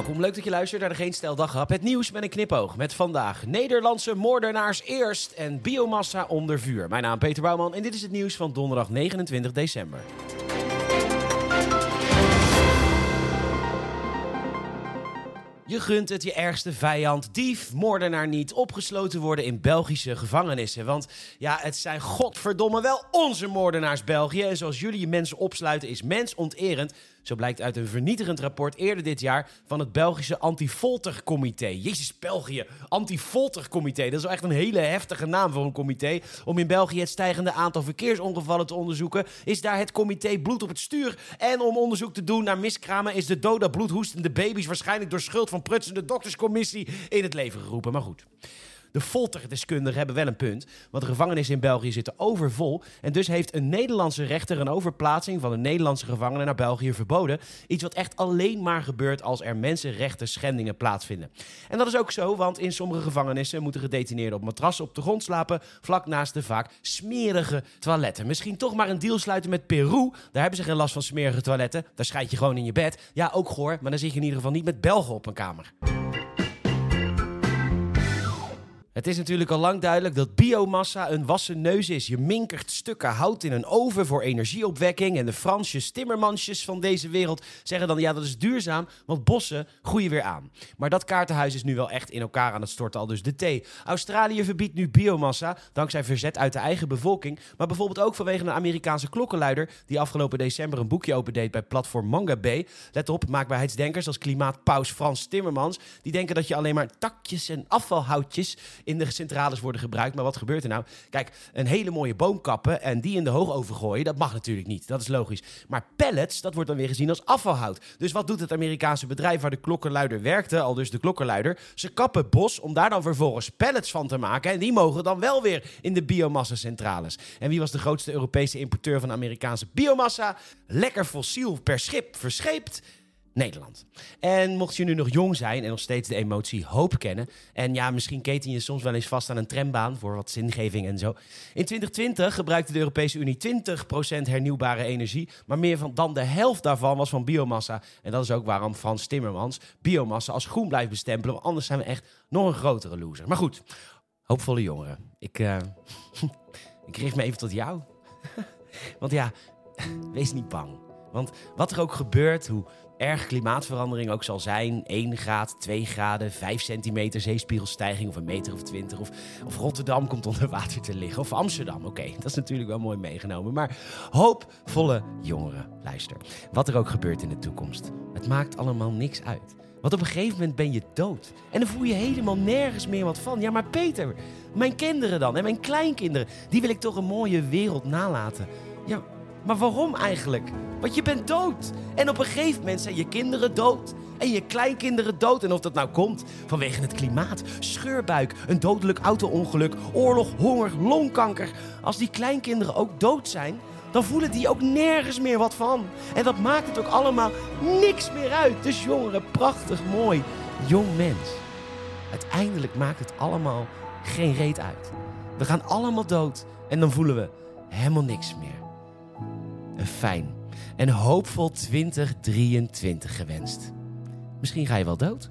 Welkom, leuk dat je luistert naar de Geen Stel. Het nieuws met een knipoog. Met vandaag Nederlandse moordenaars eerst en biomassa onder vuur. Mijn naam is Peter Bouwman en dit is het nieuws van donderdag 29 december. Je gunt het je ergste vijand, dief, moordenaar niet, opgesloten worden in Belgische gevangenissen. Want ja, het zijn godverdomme wel onze moordenaars België. En zoals jullie je mensen opsluiten is mensonterend. Zo blijkt uit een vernietigend rapport eerder dit jaar van het Belgische Antifoltercomité. Jezus, België, Antifoltercomité. Dat is wel echt een hele heftige naam voor een comité. Om in België het stijgende aantal verkeersongevallen te onderzoeken, is daar het comité bloed op het stuur. En om onderzoek te doen naar miskramen, is de dode bloedhoestende baby's waarschijnlijk door schuld van prutsende dokterscommissie in het leven geroepen. Maar goed. De folterdeskundigen hebben wel een punt, want de gevangenissen in België zitten overvol. En dus heeft een Nederlandse rechter een overplaatsing van een Nederlandse gevangene naar België verboden. Iets wat echt alleen maar gebeurt als er mensenrechten schendingen plaatsvinden. En dat is ook zo, want in sommige gevangenissen moeten gedetineerden op matrassen op de grond slapen, vlak naast de vaak smerige toiletten. Misschien toch maar een deal sluiten met Peru. Daar hebben ze geen last van smerige toiletten. Daar scheid je gewoon in je bed. Ja, ook goor, maar dan zit je in ieder geval niet met Belgen op een kamer. Het is natuurlijk al lang duidelijk dat biomassa een wassen neus is. Je minkert stukken hout in een oven voor energieopwekking. En de Fransjes, timmermansjes van deze wereld zeggen dan: ja, dat is duurzaam, want bossen groeien weer aan. Maar dat kaartenhuis is nu wel echt in elkaar aan het storten, al dus de thee. Australië verbiedt nu biomassa, dankzij verzet uit de eigen bevolking. Maar bijvoorbeeld ook vanwege een Amerikaanse klokkenluider. die afgelopen december een boekje opendeed bij platform Manga Bay. Let op, maakbaarheidsdenkers als klimaatpaus Frans Timmermans. die denken dat je alleen maar takjes en afvalhoutjes in de centrales worden gebruikt. Maar wat gebeurt er nou? Kijk, een hele mooie boom kappen en die in de hoogoven gooien, dat mag natuurlijk niet. Dat is logisch. Maar pellets, dat wordt dan weer gezien als afvalhout. Dus wat doet het Amerikaanse bedrijf waar de klokkenluider werkte, al dus de klokkenluider? Ze kappen bos om daar dan vervolgens pellets van te maken. En die mogen dan wel weer in de biomassa-centrales. En wie was de grootste Europese importeur van Amerikaanse biomassa? Lekker fossiel per schip verscheept. Nederland. En mocht je nu nog jong zijn en nog steeds de emotie hoop kennen. En ja, misschien keten je soms wel eens vast aan een trambaan voor wat zingeving en zo. In 2020 gebruikte de Europese Unie 20% hernieuwbare energie. Maar meer van, dan de helft daarvan was van biomassa. En dat is ook waarom Frans Timmermans biomassa als groen blijft bestempelen. Want anders zijn we echt nog een grotere loser. Maar goed, hoopvolle jongeren. Ik, uh, ik richt me even tot jou. Want ja, wees niet bang. Want wat er ook gebeurt, hoe erg klimaatverandering ook zal zijn, 1 graad, 2 graden, 5 centimeter zeespiegelstijging of een meter of 20, of, of Rotterdam komt onder water te liggen, of Amsterdam, oké, dat is natuurlijk wel mooi meegenomen. Maar hoopvolle jongeren, luister, wat er ook gebeurt in de toekomst, het maakt allemaal niks uit. Want op een gegeven moment ben je dood. En dan voel je helemaal nergens meer wat van. Ja, maar Peter, mijn kinderen dan en mijn kleinkinderen, die wil ik toch een mooie wereld nalaten. Ja, maar waarom eigenlijk? Want je bent dood. En op een gegeven moment zijn je kinderen dood. En je kleinkinderen dood. En of dat nou komt vanwege het klimaat, scheurbuik, een dodelijk auto-ongeluk, oorlog, honger, longkanker. Als die kleinkinderen ook dood zijn, dan voelen die ook nergens meer wat van. En dat maakt het ook allemaal niks meer uit. Dus jongeren, prachtig mooi, jong mens. Uiteindelijk maakt het allemaal geen reet uit. We gaan allemaal dood en dan voelen we helemaal niks meer een fijn en hoopvol 2023 gewenst. Misschien ga je wel dood.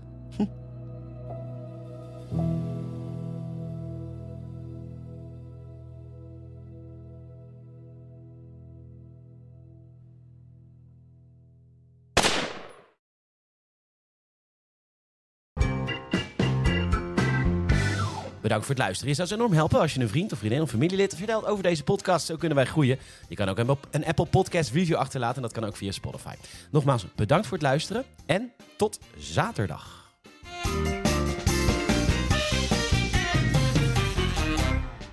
Bedankt voor het luisteren. Je zou enorm helpen als je een vriend of vriendin of familielid vertelt over deze podcast. Zo kunnen wij groeien. Je kan ook een Apple Podcast review achterlaten en dat kan ook via Spotify. Nogmaals, bedankt voor het luisteren en tot zaterdag.